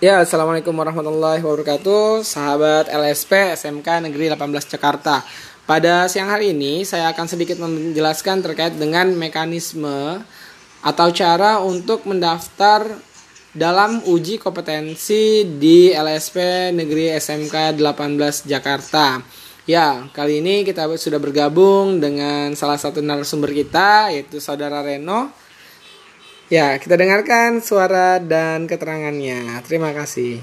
Ya, Assalamualaikum warahmatullahi wabarakatuh. Sahabat LSP SMK Negeri 18 Jakarta. Pada siang hari ini saya akan sedikit menjelaskan terkait dengan mekanisme Atau cara untuk mendaftar dalam uji kompetensi di LSP Negeri SMK 18 Jakarta. Ya, kali ini kita sudah bergabung dengan salah satu narasumber kita yaitu Saudara Reno Ya, kita dengarkan suara dan keterangannya. Terima kasih.